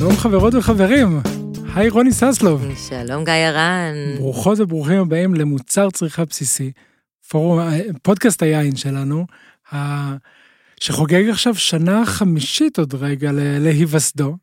שלום חברות וחברים, היי רוני ססלוב. שלום גיא הרן. ברוכות וברוכים הבאים למוצר צריכה בסיסי, פורום, פודקאסט היין שלנו, שחוגג עכשיו שנה חמישית עוד רגע להיווסדו.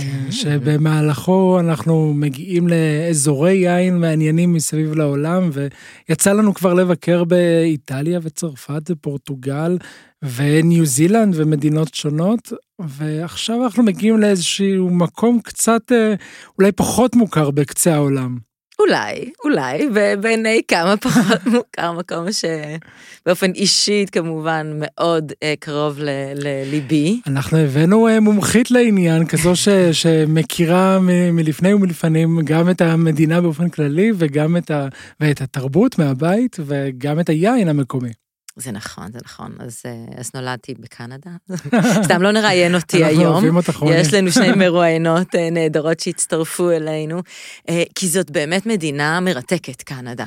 כן. שבמהלכו אנחנו מגיעים לאזורי יין מעניינים מסביב לעולם, ויצא לנו כבר לבקר באיטליה וצרפת ופורטוגל וניו זילנד ומדינות שונות, ועכשיו אנחנו מגיעים לאיזשהו מקום קצת אה, אולי פחות מוכר בקצה העולם. אולי, אולי, ובעיני כמה פחות מוכר, מקום שבאופן אישי כמובן מאוד אה, קרוב לליבי. אנחנו הבאנו אה, מומחית לעניין, כזו ש, שמכירה מ, מלפני ומלפנים גם את המדינה באופן כללי וגם את, ה, ואת התרבות מהבית וגם את היין המקומי. זה נכון, זה נכון. אז, אה, אז נולדתי בקנדה. סתם לא נראיין אותי היום. אנחנו אוהבים אותך רוני. יש לנו שני מרואיינות אה, נהדרות שהצטרפו אלינו, אה, כי זאת באמת מדינה מרתקת, קנדה,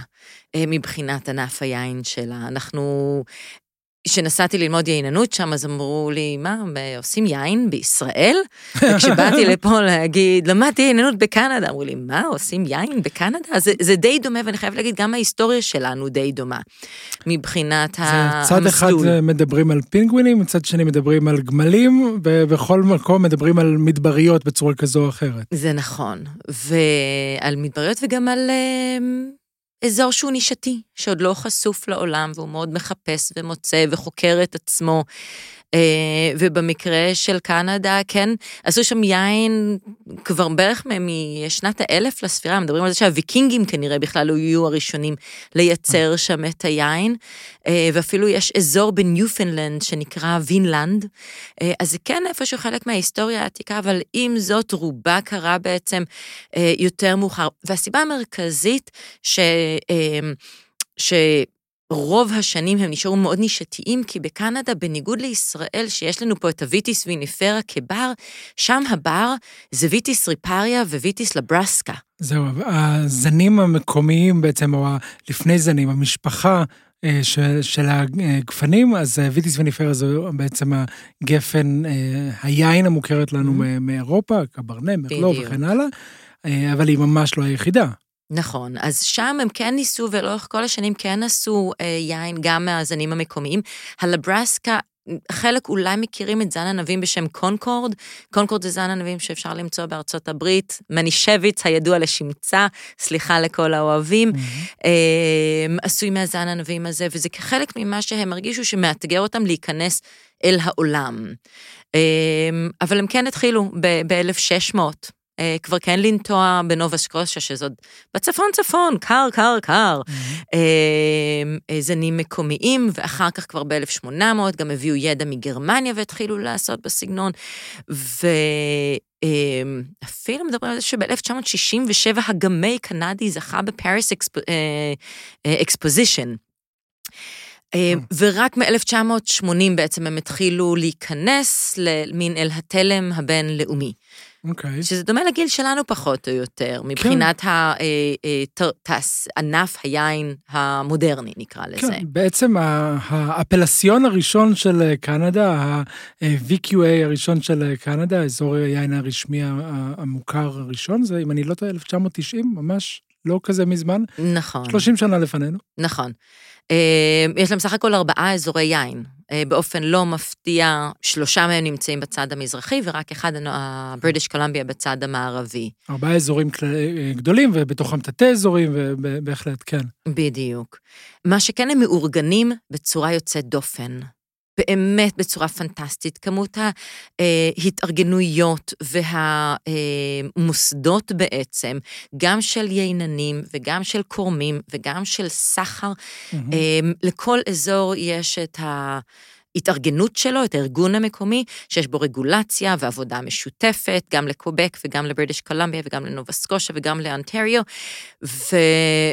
מבחינת ענף היין שלה. אנחנו כשנסעתי ללמוד ייננות שם, אז אמרו לי, מה, עושים יין בישראל? וכשבאתי לפה להגיד, למדתי ייננות בקנדה, אמרו לי, מה, עושים יין בקנדה? זה, זה די דומה, ואני חייבת להגיד, גם ההיסטוריה שלנו די דומה, מבחינת המסלול. צד אחד מדברים על פינגווינים, מצד שני מדברים על גמלים, ובכל מקום מדברים על מדבריות בצורה כזו או אחרת. זה נכון, ועל מדבריות וגם על... אזור שהוא נישתי, שעוד לא חשוף לעולם, והוא מאוד מחפש ומוצא וחוקר את עצמו. אה, ובמקרה של קנדה, כן, עשו שם יין כבר בערך משנת האלף לספירה, מדברים על זה שהוויקינגים כנראה בכלל יהיו הראשונים לייצר שם את היין, אה, ואפילו יש אזור בניופנלנד שנקרא וינלנד, אה, אז זה כן איפשהו חלק מההיסטוריה העתיקה, אבל עם זאת רובה קרה בעצם יותר מאוחר. והסיבה המרכזית ש... ש... רוב השנים הם נשארו מאוד נישתיים, כי בקנדה, בניגוד לישראל, שיש לנו פה את הוויטיס ויניפרה כבר, שם הבר זה ויטיס ריפריה וויטיס לברסקה. זהו, הזנים המקומיים בעצם, או לפני זנים, המשפחה אה, של, של הגפנים, אז ויטיס וניפרה זו בעצם הגפן, אה, היין המוכרת לנו mm-hmm. מאירופה, קברנה, מרלו וכן הלאה, אה, אבל היא ממש לא היחידה. נכון, אז שם הם כן ניסו, ולאורך כל השנים כן עשו אה, יין גם מהזנים המקומיים. הלברסקה, חלק אולי מכירים את זן ענבים בשם קונקורד. קונקורד זה זן ענבים שאפשר למצוא בארצות הברית. מנישביץ הידוע לשמצה, סליחה לכל האוהבים, mm-hmm. אה, עשוי מהזן ענבים הזה, וזה כחלק ממה שהם הרגישו שמאתגר אותם להיכנס אל העולם. אה, אבל הם כן התחילו ב-1600. אה, כבר כן לנטוע בנובה שקושיה, שזאת בצפון צפון, קר, קר, קר. Mm-hmm. זנים מקומיים, ואחר כך כבר ב-1800 גם הביאו ידע מגרמניה והתחילו לעשות בסגנון. ואפילו מדברים על זה שב-1967 הגמי קנדי זכה בפאריס אקספוזישן. ורק מ-1980 בעצם הם התחילו להיכנס למין אל התלם הבינלאומי. אוקיי. Okay. שזה דומה לגיל שלנו פחות או יותר, מבחינת כן. ענף היין המודרני, נקרא כן, לזה. כן, בעצם האפלסיון הראשון של קנדה, ה-VQA הראשון של קנדה, אזור היין הרשמי המוכר הראשון, זה, אם אני לא טועה, 1990, ממש לא כזה מזמן. נכון. 30 שנה לפנינו. נכון. יש להם סך הכל ארבעה אזורי יין. אה, באופן לא מפתיע, שלושה מהם נמצאים בצד המזרחי, ורק אחד, הבריטיש קולומביה, בצד המערבי. ארבעה אזורים אה, גדולים, ובתוכם תתי אזורים, ובהחלט, כן. בדיוק. מה שכן, הם מאורגנים בצורה יוצאת דופן. באמת בצורה פנטסטית. כמות ההתארגנויות והמוסדות בעצם, גם של ייננים וגם של קורמים וגם של סחר, mm-hmm. לכל אזור יש את ה... ההתארגנות שלו, את הארגון המקומי, שיש בו רגולציה ועבודה משותפת, גם לקובק וגם לבריטיש קולומביה וגם לנובה סקושה וגם לאונטריו. ו...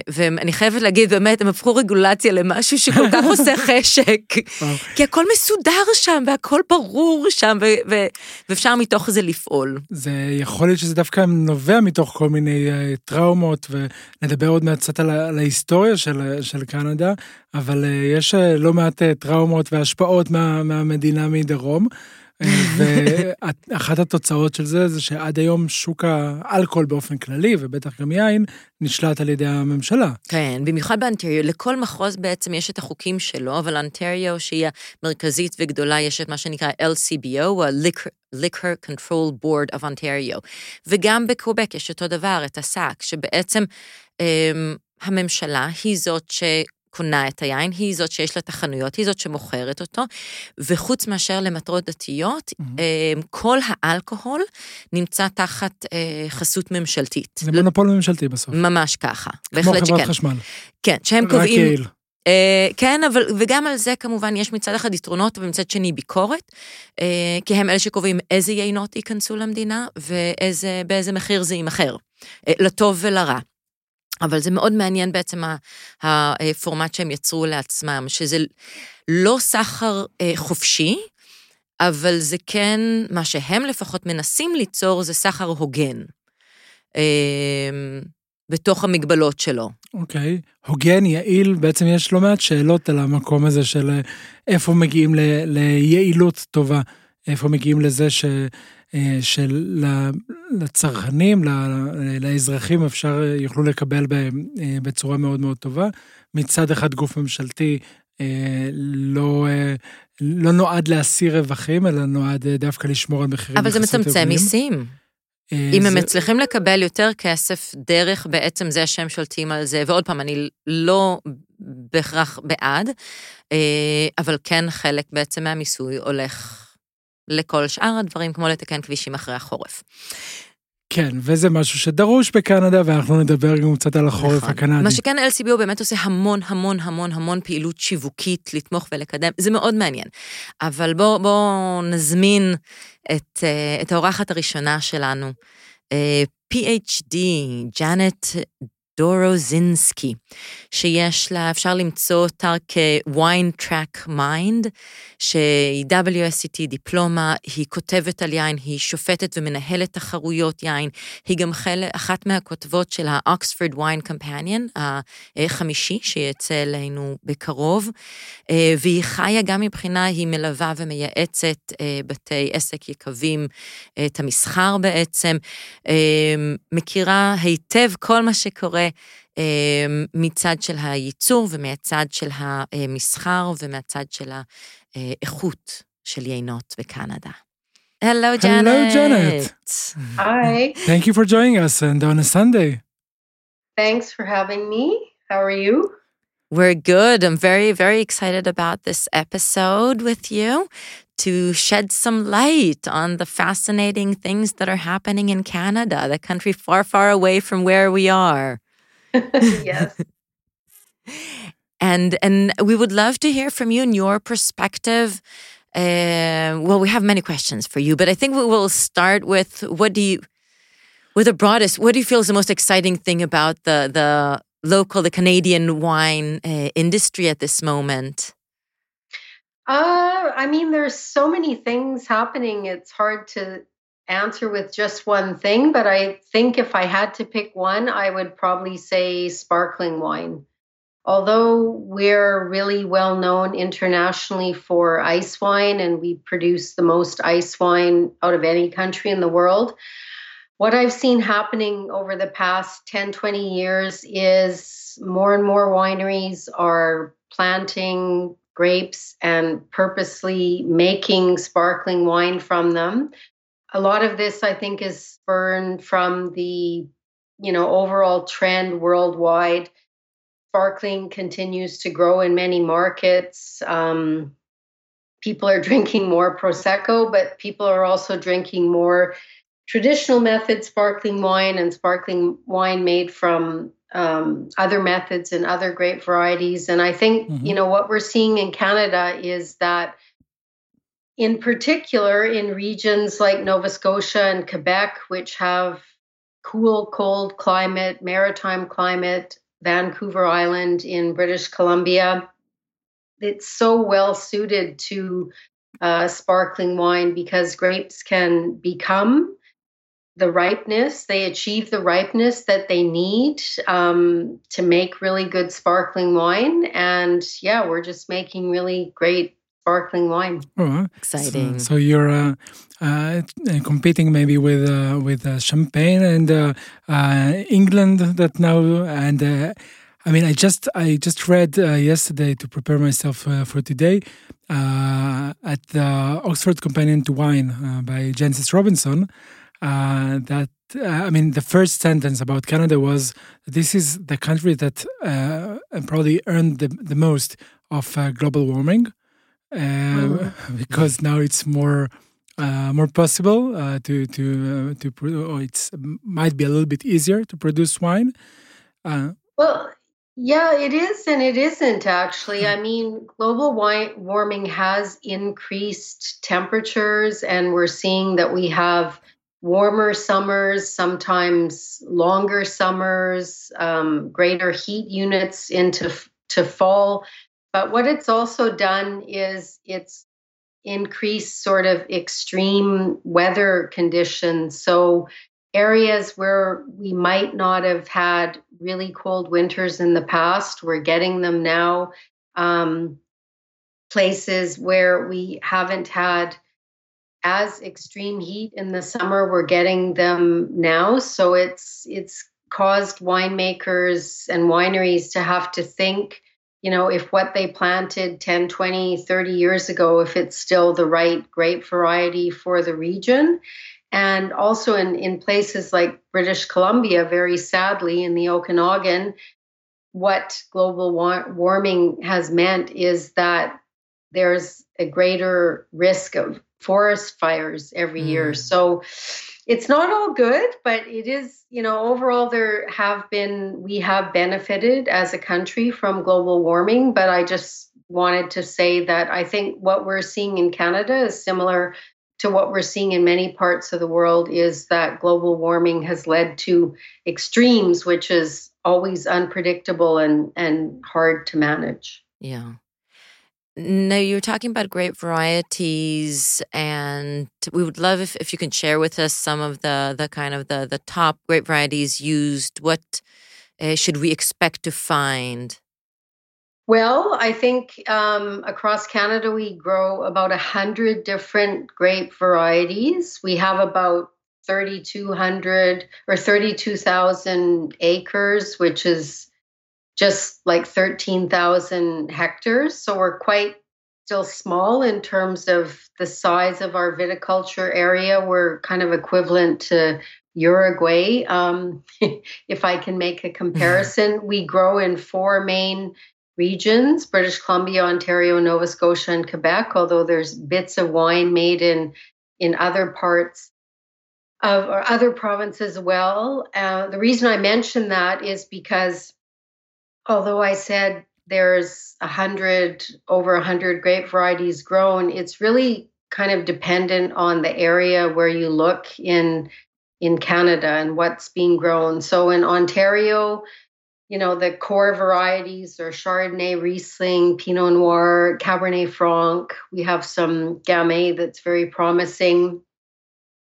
ואני חייבת להגיד, באמת, הם הפכו רגולציה למשהו שכל כך עושה חשק. כי הכל מסודר שם והכל ברור שם, ו... ו... ואפשר מתוך זה לפעול. זה יכול להיות שזה דווקא נובע מתוך כל מיני uh, טראומות, ונדבר עוד מעט קצת על, על ההיסטוריה של, של קנדה, אבל uh, יש uh, לא מעט טראומות והשפעות מה, מהמדינה מדרום. ואחת התוצאות של זה, זה שעד היום שוק האלכוהול באופן כללי, ובטח גם יין, נשלט על ידי הממשלה. כן, במיוחד באנטריו, לכל מחוז בעצם יש את החוקים שלו, אבל אנטריו, שהיא המרכזית וגדולה, יש את מה שנקרא LCBO, ה-Liquor Control Board of Ontario. וגם בקובק יש אותו דבר, את הסאק, שבעצם... אמ, הממשלה היא זאת ש... קונה את היין, היא זאת שיש לה את החנויות, היא זאת שמוכרת אותו, וחוץ מאשר למטרות דתיות, mm-hmm. כל האלכוהול נמצא תחת אה, חסות ממשלתית. זה מונופול ממשלתי בסוף. ממש ככה. כמו חברת חשמל. כן, שהם קובעים... רק יעיל. Uh, כן, אבל, וגם על זה כמובן יש מצד אחד יתרונות ומצד שני ביקורת, uh, כי הם אלה שקובעים איזה יינות ייכנסו למדינה ובאיזה מחיר זה יימכר, uh, לטוב ולרע. אבל זה מאוד מעניין בעצם הפורמט שהם יצרו לעצמם, שזה לא סחר אה, חופשי, אבל זה כן, מה שהם לפחות מנסים ליצור זה סחר הוגן. אה, בתוך המגבלות שלו. אוקיי, okay. הוגן, יעיל, בעצם יש לא מעט שאלות על המקום הזה של אה, איפה מגיעים ל, ליעילות טובה, איפה מגיעים לזה ש... אה, שלצרכנים, לאזרחים אפשר, אה, יוכלו לקבל בהם אה, בצורה מאוד מאוד טובה. מצד אחד גוף ממשלתי לא, לא נועד להסיר רווחים, אלא נועד דווקא לשמור על מחירים אבל זה מצמצם מיסים. אם זה... הם מצליחים לקבל יותר כסף דרך בעצם זה שהם שולטים על זה, ועוד פעם, אני לא בהכרח בעד, אבל כן חלק בעצם מהמיסוי הולך לכל שאר הדברים, כמו לתקן כבישים אחרי החורף. כן, וזה משהו שדרוש בקנדה, ואנחנו נדבר גם קצת על החורף נכון. הקנדי. מה שכן, LCBO באמת עושה המון המון המון המון פעילות שיווקית לתמוך ולקדם, זה מאוד מעניין. אבל בואו בוא נזמין את, אה, את האורחת הראשונה שלנו, אה, PhD, ג'אנט דורוזינסקי, שיש לה, אפשר למצוא אותה כ-wine track mind, שהיא WSET דיפלומה, היא כותבת על יין, היא שופטת ומנהלת תחרויות יין, היא גם חלק, אחת מהכותבות של ה-Oxford Wine Companion, החמישי, שיצא אלינו בקרוב, אה, והיא חיה גם מבחינה, היא מלווה ומייעצת אה, בתי עסק יקבים, את המסחר בעצם, אה, מכירה היטב כל מה שקורה. מצד של הייצור ומהצד של המסחר ומהצד של האיכות של יינות בקנדה. Hello, Janet. Hello, Janet. Hi. Thank you for joining us and on a Sunday. Thanks for having me. How are you? We're good. I'm very, very excited about this episode with you to shed some light on the fascinating things that are happening in Canada, the country far, far away from where we are. yes. and and we would love to hear from you and your perspective. Uh, well, we have many questions for you, but I think we will start with what do you, with the broadest, what do you feel is the most exciting thing about the the local, the Canadian wine uh, industry at this moment? Uh, I mean, there's so many things happening. It's hard to answer with just one thing, but I think if I had to pick one, I would probably say sparkling wine. Although we're really well known internationally for ice wine and we produce the most ice wine out of any country in the world, what I've seen happening over the past 10, 20 years is more and more wineries are planting grapes and purposely making sparkling wine from them a lot of this, I think, is spurned from the you know overall trend worldwide. Sparkling continues to grow in many markets. Um, people are drinking more prosecco, but people are also drinking more traditional method sparkling wine and sparkling wine made from um, other methods and other grape varieties. And I think mm-hmm. you know what we're seeing in Canada is that in particular in regions like Nova Scotia and Quebec, which have cool, cold climate, maritime climate, Vancouver Island in British Columbia. It's so well suited to uh, sparkling wine because grapes can become the ripeness, they achieve the ripeness that they need um, to make really good sparkling wine. And yeah, we're just making really great sparkling wine. Oh, Exciting. So, so you're uh, uh, competing maybe with uh, with uh, champagne and uh, uh, England that now and I mean I just I just read yesterday to prepare myself for today at the Oxford Companion to Wine by Jancis Robinson that I mean, the first sentence about Canada was this is the country that uh, probably earned the, the most of uh, global warming uh, mm-hmm. because now it's more uh, more possible uh, to to to or it's might be a little bit easier to produce wine. well, yeah, it is and it isn't actually. I mean, global wine warming has increased temperatures, and we're seeing that we have warmer summers, sometimes longer summers, um, greater heat units into to fall. But what it's also done is it's increased sort of extreme weather conditions. So areas where we might not have had really cold winters in the past, we're getting them now. Um, places where we haven't had as extreme heat in the summer we're getting them now so it's it's caused winemakers and wineries to have to think you know if what they planted 10 20 30 years ago if it's still the right grape variety for the region and also in, in places like british columbia very sadly in the okanagan what global wa- warming has meant is that there's a greater risk of forest fires every mm. year. So it's not all good, but it is, you know, overall there have been, we have benefited as a country from global warming. But I just wanted to say that I think what we're seeing in Canada is similar to what we're seeing in many parts of the world is that global warming has led to extremes, which is always unpredictable and, and hard to manage. Yeah. No, you were talking about grape varieties, and we would love if, if you can share with us some of the the kind of the the top grape varieties used. What uh, should we expect to find? Well, I think um, across Canada we grow about a hundred different grape varieties. We have about 3,200 or 32,000 acres, which is just like 13,000 hectares. So we're quite still small in terms of the size of our viticulture area. We're kind of equivalent to Uruguay, um, if I can make a comparison. we grow in four main regions British Columbia, Ontario, Nova Scotia, and Quebec, although there's bits of wine made in, in other parts of or other provinces as well. Uh, the reason I mention that is because although I said there's a hundred over a hundred grape varieties grown, it's really kind of dependent on the area where you look in in Canada and what's being grown. So in Ontario, you know, the core varieties are Chardonnay, Riesling, Pinot Noir, Cabernet Franc. We have some Gamay that's very promising.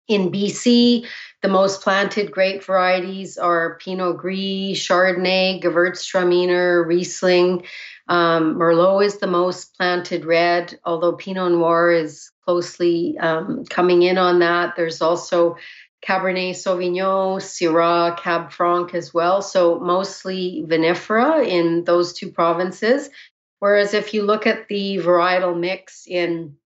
In BC, the most planted grape varieties are Pinot Gris, Chardonnay, Gewürztraminer, Riesling. Um, Merlot is the most planted red, although Pinot Noir is closely um, coming in on that. There's also Cabernet Sauvignon, Syrah, Cab Franc as well. So mostly vinifera in those two provinces. Whereas if you look at the varietal mix in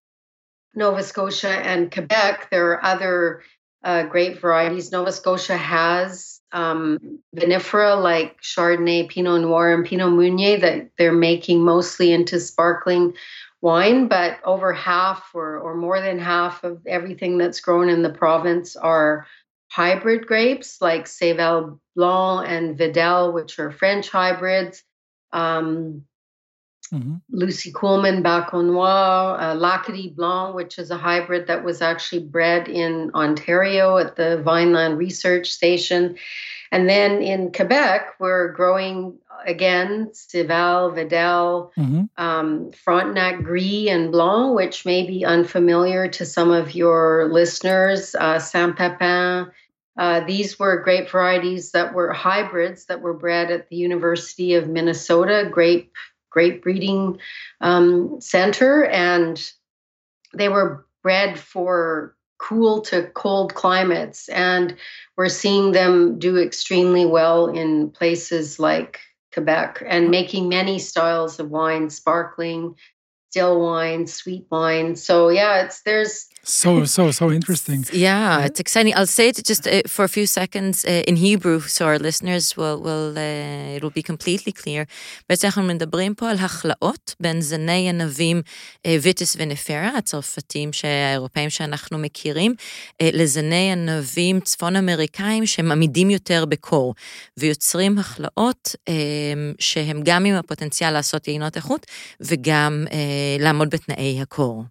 Nova Scotia and Quebec, there are other uh, grape varieties. Nova Scotia has um, vinifera like Chardonnay, Pinot Noir, and Pinot Meunier that they're making mostly into sparkling wine, but over half or, or more than half of everything that's grown in the province are hybrid grapes like Seyval Blanc and Vidal, which are French hybrids. Um, Mm-hmm. Lucie Kuhlmann Baco Noir, uh, L'Acadie Blanc, which is a hybrid that was actually bred in Ontario at the Vineland Research Station. And then in Quebec, we're growing again Seyval, Vidal, mm-hmm. um, Frontenac Gris and Blanc, which may be unfamiliar to some of your listeners. Uh, Saint Pepin. Uh, these were grape varieties that were hybrids that were bred at the University of Minnesota, grape grape breeding um, center, and they were bred for cool to cold climates. And we're seeing them do extremely well in places like Quebec and making many styles of wine, sparkling, still wine, sweet wine. So yeah, it's there's so so so interesting. Yeah, it's exciting. I'll say it just uh, for a few seconds uh, in Hebrew, so our listeners will will uh, it will be completely clear. בעצם אנחנו מדברים פה על הכלאות בין זני ענבים ויטיס ונפרה, הצרפתים האירופאים שאנחנו מכירים, לזני ענבים צפון אמריקאים שהם עמידים יותר בקור, ויוצרים הכלאות שהם גם עם הפוטנציאל לעשות יינות איכות וגם לעמוד בתנאי הקור.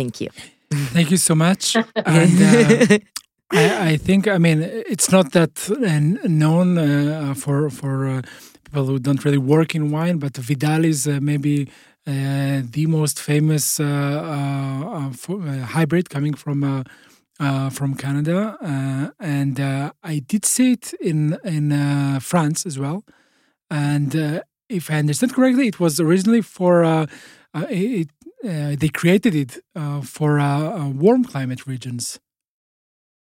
Thank you. Thank you so much. and, uh, I, I, think, I mean, it's not that uh, known uh, for for uh, people who don't really work in wine, but Vidal is uh, maybe uh, the most famous hybrid coming from from Canada, and I did see it in in France as well. And if I understand correctly, it was originally for it, uh, they created it uh, for uh, uh, warm climate regions.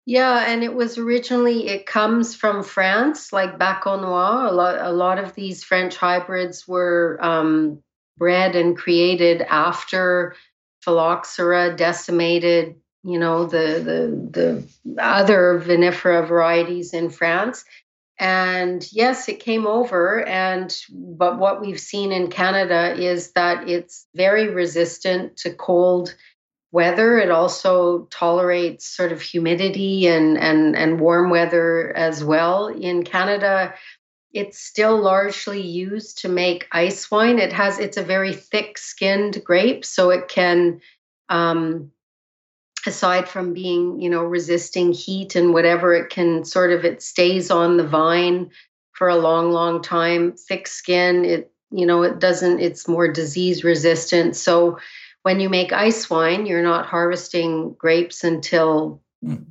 Yeah, and it was originally it comes from France, like Baco Noir. A lot, a lot of these French hybrids were um, bred and created after phylloxera decimated, you know, the the the other vinifera varieties in France and yes it came over and but what we've seen in canada is that it's very resistant to cold weather. It also tolerates sort of humidity and and and warm weather as well. In canada it's still largely used to make ice wine. It has it's a very thick skinned grape so it can um, aside from being you know resisting heat and whatever it can sort of it stays on the vine for a long long time. Thick skin it you know it doesn't it's more disease resistant. So when you make ice wine you're not harvesting grapes until mm.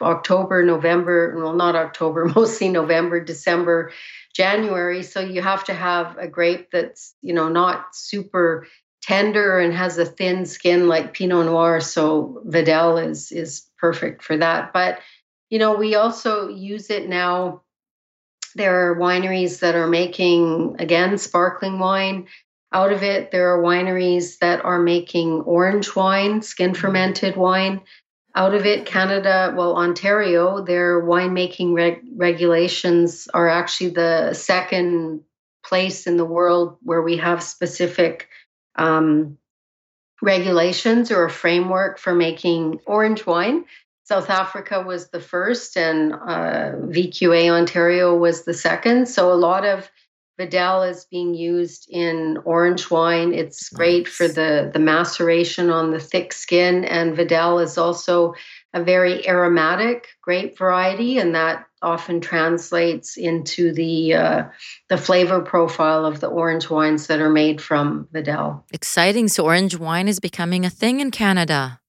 october november well not october mostly november december january. So you have to have a grape that's you know not super tender and has a thin skin like Pinot Noir. So Vidal is is perfect for that. But you know, we also use it now. There are wineries that are making again sparkling wine out of it. There are wineries that are making orange wine, skin mm-hmm. fermented wine out of it. Canada, well, Ontario, their winemaking reg- regulations are actually the second place in the world where we have specific um, regulations or a framework for making orange wine. South Africa was the first, and uh, VQA Ontario was the second. So a lot of Vidal is being used in orange wine. It's great nice. for the the maceration on the thick skin, and Vidal is also a very aromatic grape variety, and that often translates into the uh, the flavor profile of the orange wines that are made from Vidal. Exciting! So orange wine is becoming a thing in Canada.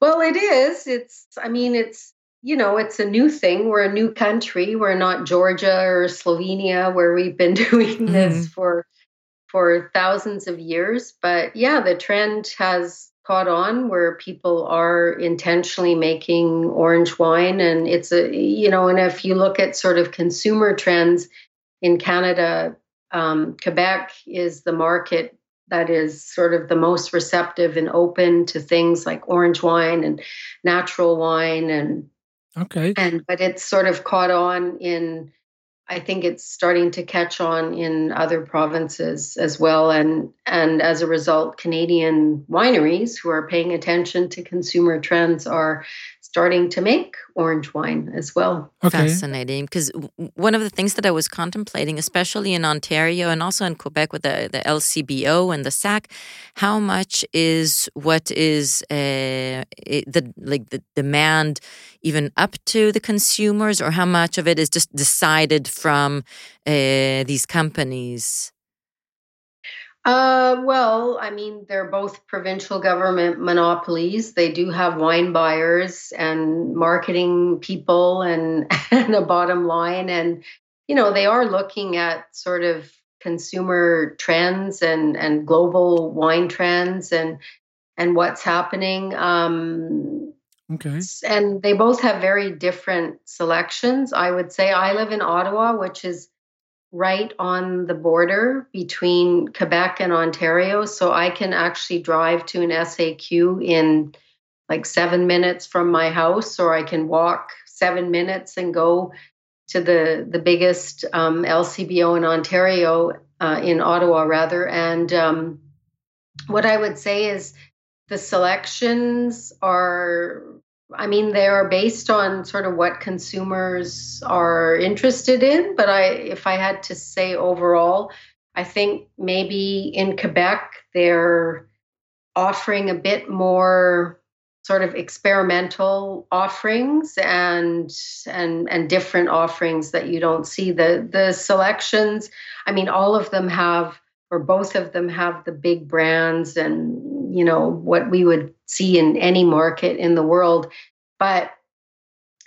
Well, it is. It's. I mean, it's. You know, it's a new thing. We're a new country. We're not Georgia or Slovenia, where we've been doing this mm. for for thousands of years. But yeah, the trend has caught on where people are intentionally making orange wine. And it's a you know and if you look at sort of consumer trends in canada um, quebec is the market that is sort of the most receptive and open to things like orange wine and natural wine and okay. and but it's sort of caught on in I think it's starting to catch on in other provinces as well. And, and as a result, Canadian wineries who are paying attention to consumer trends are starting to make orange wine as well. Okay. Fascinating. Because one of the things that I was contemplating, especially in Ontario and also in Quebec with the, the LCBO and the SAQ, how much is what is uh, the like the demand even up to the consumers, or how much of it is just decided from uh, these companies? Uh, well, I mean, they're both provincial government monopolies. They do have wine buyers and marketing people and, and a bottom line. And, you know, they are looking at sort of consumer trends and and global wine trends and and what's happening. Um, okay. And they both have very different selections. I would say I live in Ottawa, which is right on the border between Quebec and Ontario. So I can actually drive to an SAQ in like seven minutes from my house, or I can walk seven minutes and go to the the biggest um, LCBO in Ontario, uh, in Ottawa rather. And um, what I would say is the selections are I mean, they are based on sort of what consumers are interested in. But I, if I had to say overall, I think maybe in Quebec they're offering a bit more sort of experimental offerings and and and different offerings that you don't see the the selections i mean all of them have or both of them have the big brands and you know what we would see in any market in the world. But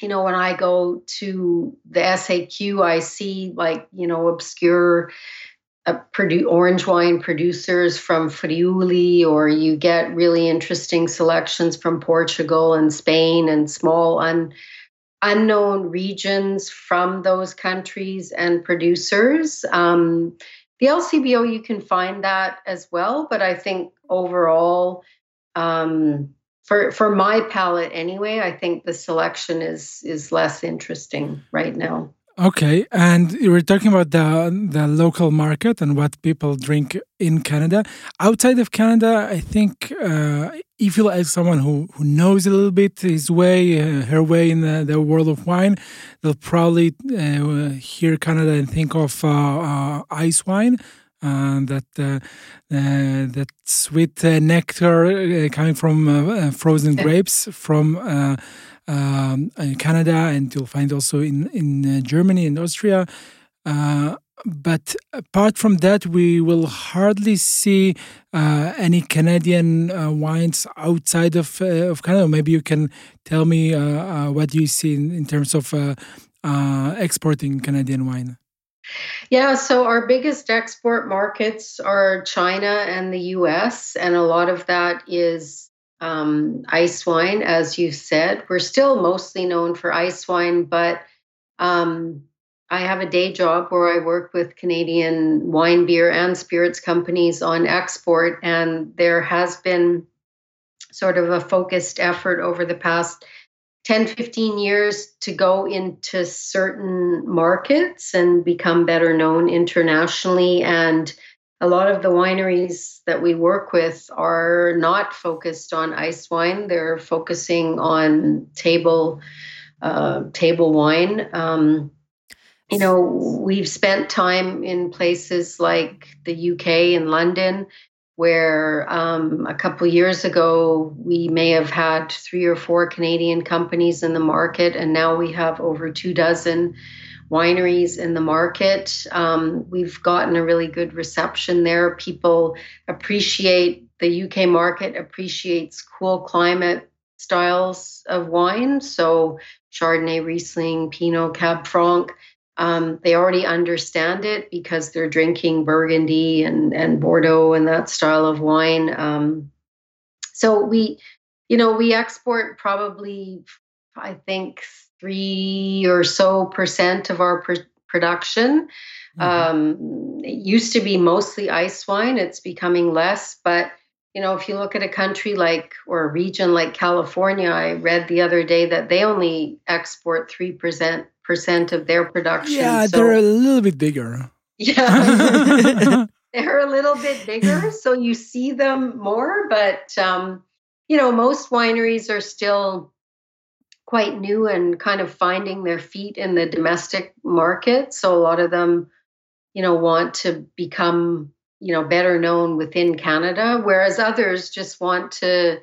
you know when i go to the saq i see like you know obscure uh, produ- orange wine producers from friuli or you get really interesting selections from portugal and spain and small un- unknown regions from those countries and producers. Um, the LCBO, you can find that as well, but I think overall, um, for for my palate anyway, I think the selection is is less interesting right now. Okay, and you were talking about the the local market and what people drink in Canada. Outside of Canada, I think uh, if you like someone who, who knows a little bit his way, uh, her way in the, the, world of wine, they'll probably uh, hear Canada and think of uh, uh, ice wine. Uh, that that sweet nectar coming from frozen grapes from um, Canada, and you'll find also in in Germany and Austria but apart from that, we will hardly see uh, any Canadian uh, wines outside of uh, of Canada. Maybe you can tell me uh, uh, what you see in, in terms of uh, exporting Canadian wine. Yeah, so our biggest export markets are China and the US, and a lot of that is um, ice wine, as you said. We're still mostly known for ice wine, but um, I have a day job where I work with Canadian wine, beer, and spirits companies on export, and there has been sort of a focused effort over the past 10, 15 years to go into certain markets and become better known internationally. And a lot of the wineries that we work with are not focused on ice wine, they're focusing on table. Uh, table wine. Um, you know, we've spent time in places like the UK and London, where um, a couple years ago we may have had three or four Canadian companies in the market, and now we have over two dozen wineries in the market. Um, we've gotten a really good reception there. People appreciate the UK market, appreciates cool climate styles of wine. So Chardonnay, Riesling, Pinot, Cab Franc. Um, they already understand it because they're drinking Burgundy and, and Bordeaux and that style of wine. Um, so we, you know, we export probably, I think, three or so percent of our pr- production. Mm-hmm. Um, it used to be mostly ice wine. It's becoming less, but you know, if you look at a country like or a region like California, I read the other day that they only export three percent percent of their production. Yeah, so, they're a little bit bigger. Yeah, they're a little bit bigger, so you see them more. But um, you know, most wineries are still quite new and kind of finding their feet in the domestic market. So a lot of them, you know, want to become you know better known within Canada, whereas others just want to,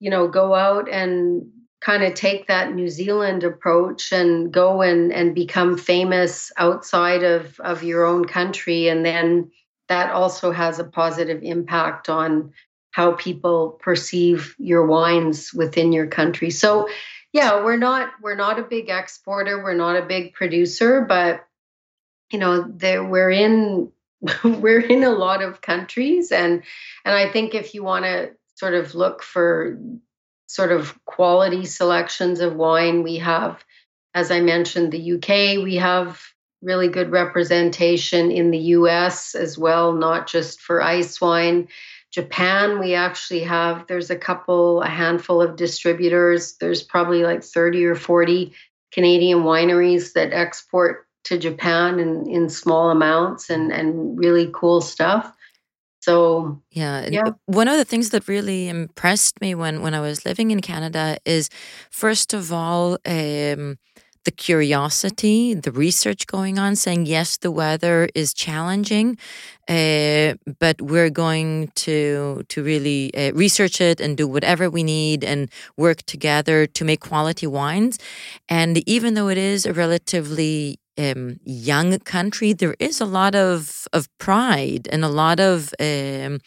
you know, go out and kind of take that New Zealand approach and go and, and become famous outside of, of your own country. And then that also has a positive impact on how people perceive your wines within your country. So yeah, we're not we're not a big exporter, we're not a big producer, but you know, there we're in we're in a lot of countries and and I think if you want to sort of look for sort of quality selections of wine, we have as I mentioned the UK, we have really good representation in the US as well, not just for ice wine. Japan, we actually have, there's a couple, a handful of distributors. There's probably like 30 or 40 Canadian wineries that export to Japan in, in small amounts and, and really cool stuff. So yeah, yeah. One of the things that really impressed me when when I was living in Canada is, first of all, um, the curiosity, the research going on, saying yes, the weather is challenging, uh, but we're going to to really uh, research it and do whatever we need and work together to make quality wines. And even though it is a relatively um, young country, there is a lot of of pride and a lot of um,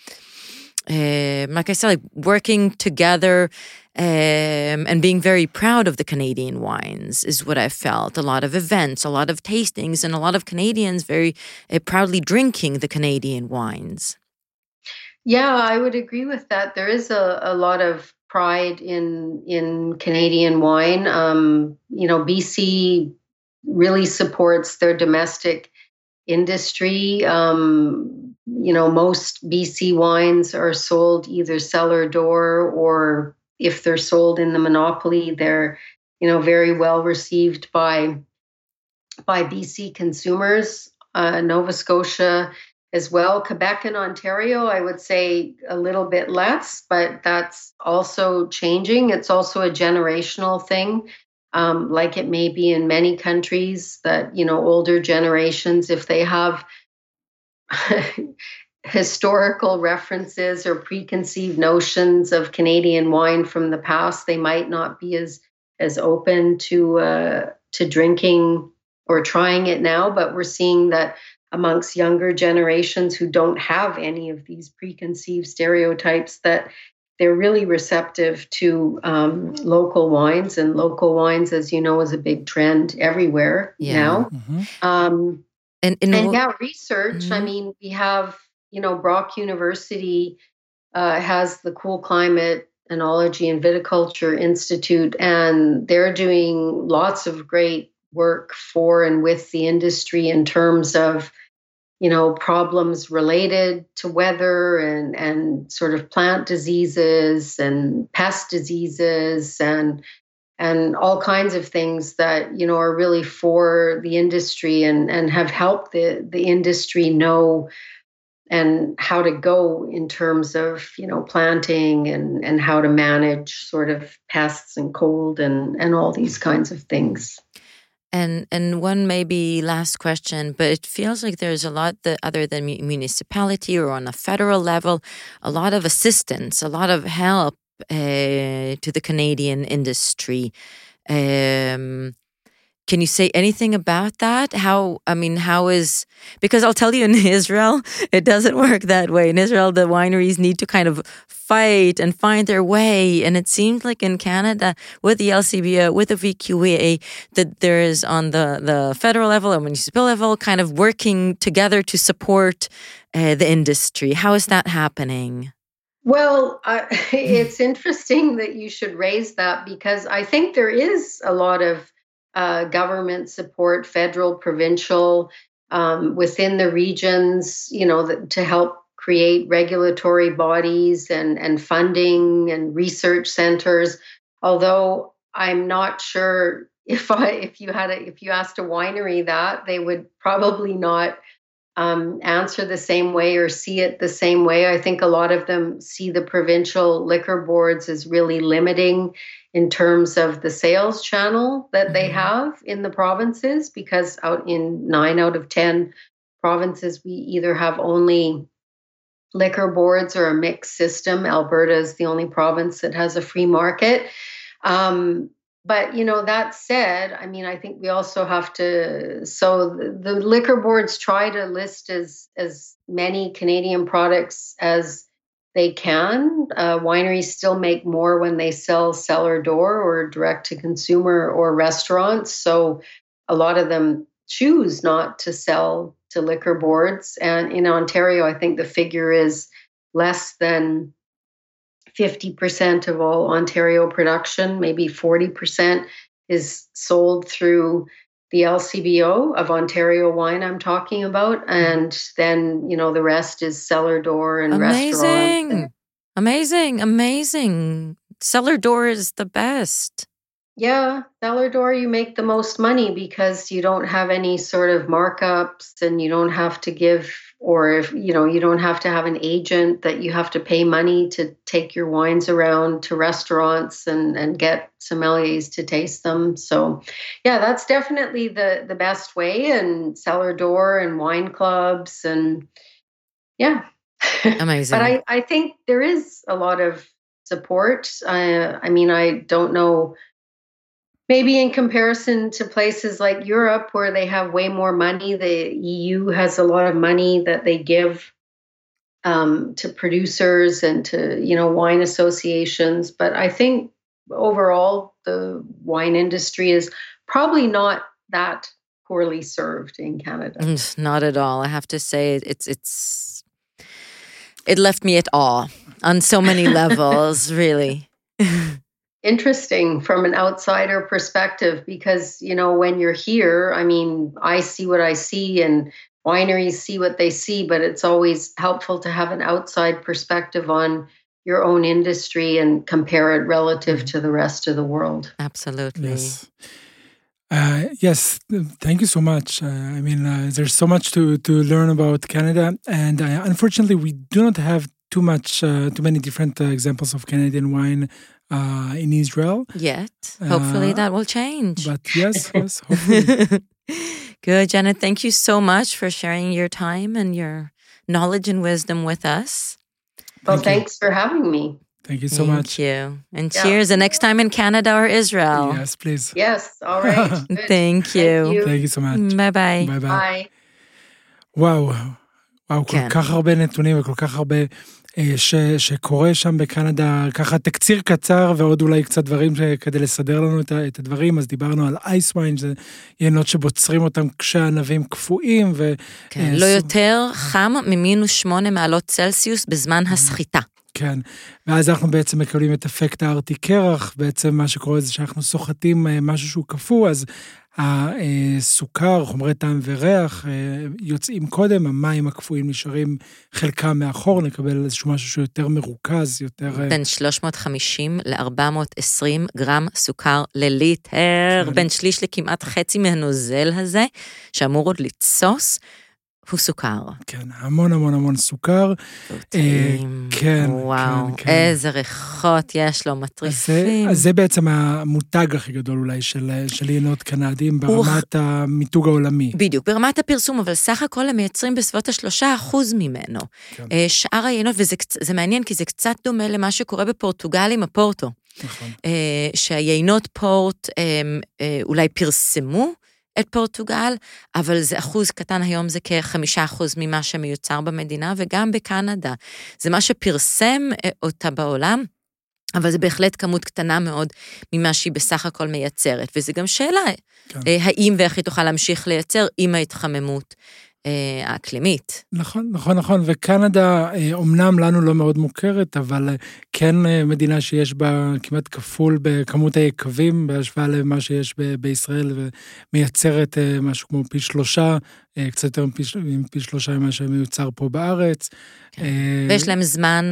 uh, like I said, like working together um, and being very proud of the Canadian wines is what I felt. A lot of events, a lot of tastings, and a lot of Canadians very uh, proudly drinking the Canadian wines. Yeah, I would agree with that. There is a, a lot of pride in in Canadian wine. Um, you know, BC really supports their domestic industry. Um, you know, most BC wines are sold either cellar door or if they're sold in the monopoly, they're you know very well received by by BC consumers. Uh, Nova Scotia as well. Quebec and Ontario, I would say a little bit less, but that's also changing. It's also a generational thing um, like it may be in many countries that you know older generations if they have historical references or preconceived notions of Canadian wine from the past, they might not be as as open to uh, to drinking or trying it now. But we're seeing that amongst younger generations who don't have any of these preconceived stereotypes, that they're really receptive to um, local wines, and local wines, as you know, is a big trend everywhere yeah. now. Mm-hmm. Um, and, and, and yeah, research. Mm-hmm. I mean, we have you know Brock University uh, has the Cool Climate Enology and Viticulture Institute, and they're doing lots of great work for and with the industry in terms of you know problems related to weather and and sort of plant diseases and pest diseases and and all kinds of things that you know are really for the industry and and have helped the the industry know and how to go in terms of you know planting and and how to manage sort of pests and cold and and all these kinds of things and and one maybe last question, but it feels like there's a lot that other than municipality or on a federal level, a lot of assistance, a lot of help uh, to the Canadian industry. Um, can you say anything about that? How, I mean, how is, because I'll tell you in Israel, it doesn't work that way. In Israel, the wineries need to kind of fight and find their way. And it seems like in Canada, with the LCBO, with the VQA, that there is on the, the federal level and municipal level kind of working together to support uh, the industry. How is that happening? Well, uh, it's interesting that you should raise that because I think there is a lot of uh, government support, federal, provincial, um, within the regions, you know, to help create regulatory bodies and, and funding and research centers. Although I'm not sure if I if you had a, if you asked a winery that they would probably not um, answer the same way or see it the same way. I think a lot of them see the provincial liquor boards as really limiting in terms of the sales channel that mm-hmm. they have in the provinces because out in 9 out of 10 provinces we either have only liquor boards or a mixed system alberta is the only province that has a free market um, but you know that said i mean i think we also have to so the, the liquor boards try to list as as many canadian products as they can. Uh, wineries still make more when they sell cellar door or direct to consumer or restaurants. So a lot of them choose not to sell to liquor boards. And in Ontario, I think the figure is less than 50% of all Ontario production, maybe 40% is sold through the LCBO of Ontario wine I'm talking about. Mm-hmm. And then, you know, the rest is cellar door and Amazing. restaurant. Amazing. Amazing. Cellar door is the best. Yeah, cellar door, you make the most money because you don't have any sort of markups and you don't have to give, or if you know, you don't have to have an agent that you have to pay money to take your wines around to restaurants and, and get sommeliers to taste them. So, yeah, that's definitely the, the best way. And cellar door and wine clubs and yeah. Amazing. but I, I think there is a lot of support. Uh, I mean, I don't know maybe in comparison to places like Europe where they have way more money, the EU has a lot of money that they give um, to producers and to you know wine associations. But I think overall the wine industry is probably not that poorly served in Canada. Mm, Not at all. I have to say it's it's it left me at awe on so many levels, really. interesting from an outsider perspective because you know when you're here i mean i see what i see and wineries see what they see but it's always helpful to have an outside perspective on your own industry and compare it relative to the rest of the world Absolutely. Yes. Uh, yes, thank you so much. Uh, I mean, uh, there's so much to, to learn about Canada, and uh, unfortunately, we do not have too much, uh, too many different uh, examples of Canadian wine uh, in Israel. Yet, hopefully Uh, that will change. But yes, yes, hopefully. Good, Janet. Thank you so much for sharing your time and your knowledge and wisdom with us. well Thank you. thanks for having me Thank you so Thank much. you. And Yeah. cheers the next time in Canada or Israel. Yes, please. yes all right Good. Thank you. Thank you so much. Bye bye. ביי ביי. bye וואו, וואו, כל כן. כך הרבה נתונים וכל כך הרבה אה, ש, שקורה שם בקנדה, ככה תקציר קצר ועוד אולי קצת דברים כדי לסדר לנו את, את הדברים, אז דיברנו על אייס ויין, זה יינות שבוצרים אותם כשהענבים קפואים, ו... כן, אה, לא סוג- יותר חם ממינוס שמונה מעלות צלסיוס בזמן הסחיטה. כן, ואז אנחנו בעצם מקבלים את אפקט הארטי קרח, בעצם מה שקורה זה שאנחנו סוחטים אה, משהו שהוא קפוא, אז הסוכר, חומרי טעם וריח אה, יוצאים קודם, המים הקפואים נשארים חלקם מאחור, נקבל איזשהו משהו שהוא יותר מרוכז, יותר... אה, בין 350 ל-420 גרם סוכר לליטר, כן. בין שליש לכמעט חצי מהנוזל הזה, שאמור עוד לתסוס, הוא סוכר. כן, המון המון המון סוכר. טעים. כן, וואו, כן, כן. איזה ריחות יש לו, אז זה, מטריפים. אז זה בעצם המותג הכי גדול אולי של, של יינות קנדיים ברמת המיתוג העולמי. בדיוק, ברמת הפרסום, אבל סך הכל הם מייצרים בסביבות השלושה אחוז ממנו. כן. אה, שאר היינות, וזה מעניין, כי זה קצת דומה למה שקורה בפורטוגל עם הפורטו. נכון. אה, שהיינות פורט אה, אה, אולי פרסמו את פורטוגל, אבל זה אחוז קטן היום, זה כחמישה אחוז ממה שמיוצר במדינה, וגם בקנדה. זה מה שפרסם אה, אותה בעולם. אבל זה בהחלט כמות קטנה מאוד ממה שהיא בסך הכל מייצרת. וזה גם שאלה, כן. אה, האם ואיך היא תוכל להמשיך לייצר עם ההתחממות האקלימית. נכון, נכון, נכון, וקנדה אה, אומנם לנו לא מאוד מוכרת, אבל אה, כן אה, מדינה שיש בה כמעט כפול בכמות היקבים בהשוואה למה שיש ב- בישראל, ומייצרת אה, משהו כמו פי שלושה, אה, קצת יותר מפי, מפי שלושה ממה שמיוצר פה בארץ. כן. אה, ויש להם זמן,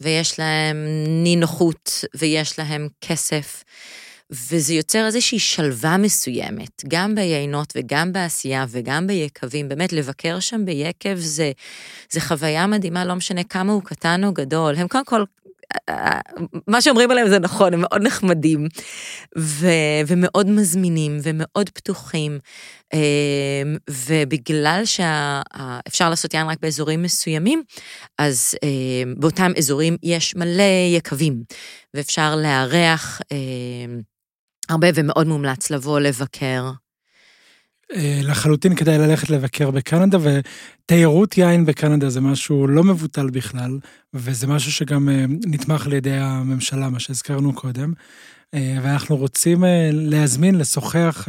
ויש להם נינוחות, ויש להם כסף, וזה יוצר איזושהי שלווה מסוימת, גם ביינות וגם בעשייה וגם ביקבים. באמת, לבקר שם ביקב זה, זה חוויה מדהימה, לא משנה כמה הוא קטן או גדול. הם קודם כל... מה שאומרים עליהם זה נכון, הם מאוד נחמדים, ו, ומאוד מזמינים, ומאוד פתוחים, אמ, ובגלל שאפשר לעשות יין רק באזורים מסוימים, אז אמ, באותם אזורים יש מלא יקבים, ואפשר לארח אמ, הרבה ומאוד מומלץ לבוא לבקר. אה, לחלוטין כדאי ללכת לבקר בקנדה, ותיירות יין בקנדה זה משהו לא מבוטל בכלל, וזה משהו שגם אה, נתמך על ידי הממשלה, מה שהזכרנו קודם. אה, ואנחנו רוצים להזמין, לשוחח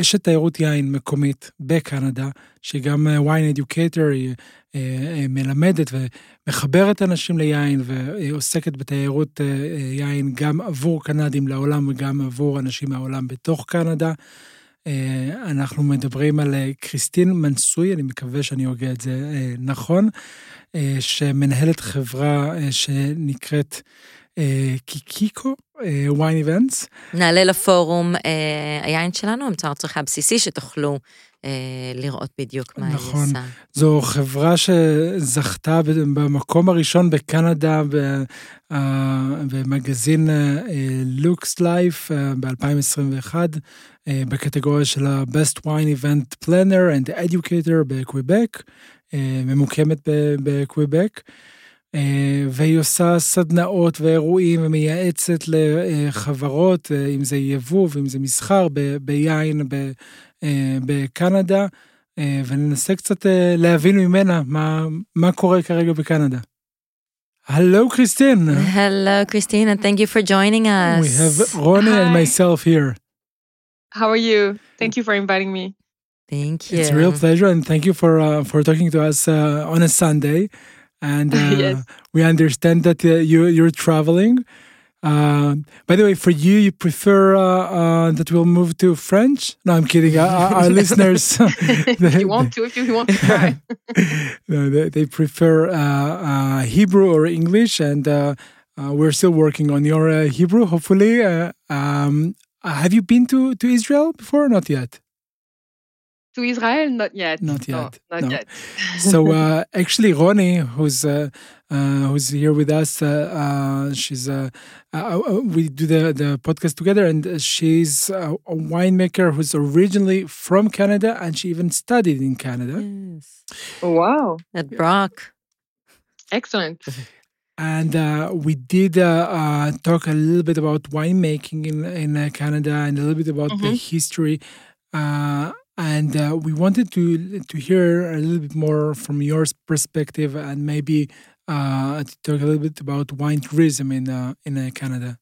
אשת תיירות יין מקומית בקנדה, שהיא גם wine educator, היא מלמדת ומחברת אנשים ליין, והיא עוסקת בתיירות יין גם עבור קנדים לעולם וגם עבור אנשים מהעולם בתוך קנדה. אה, אנחנו מדברים על אה, קריסטין מנסוי, אני מקווה שאני הוגה את זה אה, נכון, שמנהלת חברה שנקראת קיקיקו, וויין איבנטס. נעלה לפורום היין שלנו, אמצער צריכה בסיסי, שתוכלו לראות בדיוק מה נכון. היא עושה. זו חברה שזכתה במקום הראשון בקנדה במגזין לוקס לייף ב-2021, בקטגוריה של ה-Best Wine Event Planner and Educator בקוויבק, ממוקמת בקוויבק. והיא עושה סדנאות ואירועים ומייעצת לחברות, אם זה יבוא ואם זה מסחר, ביין בקנדה, וננסה קצת להבין ממנה מה, מה קורה כרגע בקנדה. Hello, Christine. Hello, Christine, and thank you for joining us. We have Ronnie Hi. and myself here. How are you? Thank you for inviting me. Thank you. It's a real pleasure, and thank you for uh, for talking to us uh, on a Sunday. And uh, yes. we understand that uh, you you're traveling. Uh, by the way, for you, you prefer uh, that we'll move to French? No, I'm kidding. Our, our listeners, they, you want to, if you want to try. no, they, they prefer Hebrew or English, and we're still working on your Hebrew. Hopefully, um, uh, have you been to, to Israel before or not yet? To Israel, not yet. Not yet. No, not no. yet. so uh, actually, Ronnie, who's uh, uh, who's here with us, uh, uh, she's we do the the podcast together, and she's a, a, winemaker who's originally from Canada, and she even studied in Canada. Yes. Oh, wow. At Brock. Excellent. and uh, we did uh, uh, talk a little bit about winemaking in in uh, Canada and a little bit about mm-hmm. the history. Uh, and uh, we wanted to to hear a little bit more from your perspective, and maybe to talk a little bit about wine tourism in in Canada.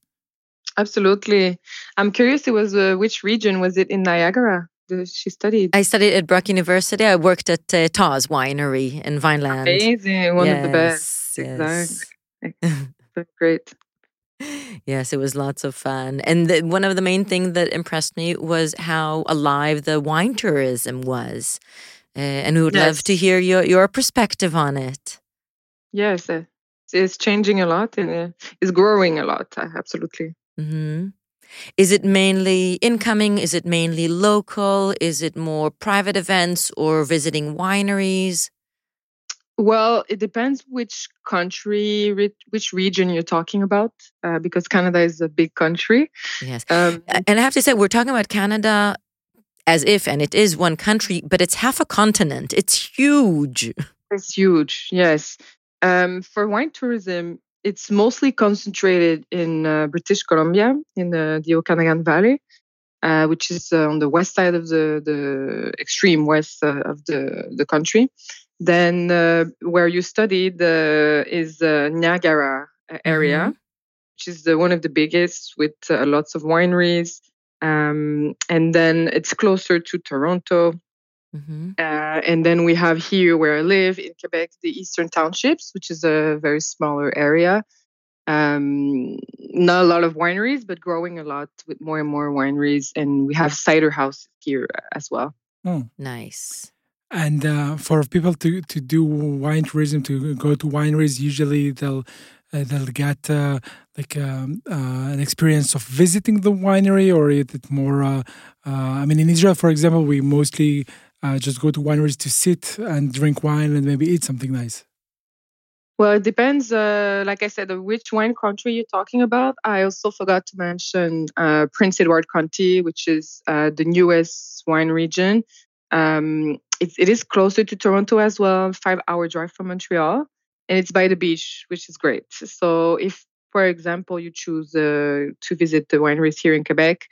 Absolutely, I'm curious. It was which region was it in Niagara? she studied? I studied at Brock University. I worked at uh, Tawse Winery in Vineland. Amazing, one yes, of the best. Yes. Exactly. Great. Yes, it was lots of fun. And the, one of the main things that impressed me was how alive the wine tourism was. Uh, and we would yes. love to hear your, your perspective on it. Yes, uh, it's changing a lot and uh, it's growing a lot, uh, absolutely. Mm-hmm. Is it mainly incoming? Is it mainly local? Is it more private events or visiting wineries? Well, it depends which country, which region you're talking about, uh, because Canada is a big country. Yes. Um, and I have to say, we're talking about Canada as if, and it is one country, but it's half a continent. It's huge. It's huge, yes. Um, for wine tourism, it's mostly concentrated in uh, British Columbia, in the, the Okanagan Valley. Uh, which is uh, on the west side of the, the extreme west uh, of the, the country. Then uh, where you studied uh, is uh, Niagara area, mm-hmm. which is the, one of the biggest with uh, lots of wineries. Um, and then it's closer to Toronto. Mm-hmm. Uh, and then we have here where I live in Quebec, the Eastern Townships, which is a very smaller area. Um, not a lot of wineries, but growing a lot with more and more wineries. And we have cider houses here as well. Oh. Nice. And uh, for people to, to do wine tourism, to go to wineries, usually they'll uh, they'll get uh, like um, uh, an experience of visiting the winery, or is it more? Uh, uh, I mean, in Israel, for example, we mostly just go to wineries to sit and drink wine and maybe eat something nice. Well, it depends. like I said, which wine country you're talking about. I also forgot to mention Prince Edward County, which is the newest wine region. Um, it, it is closer to Toronto as well, five hour drive from Montreal, and it's by the beach, which is great. So if, for example, you choose uh, to visit the wineries here in Quebec,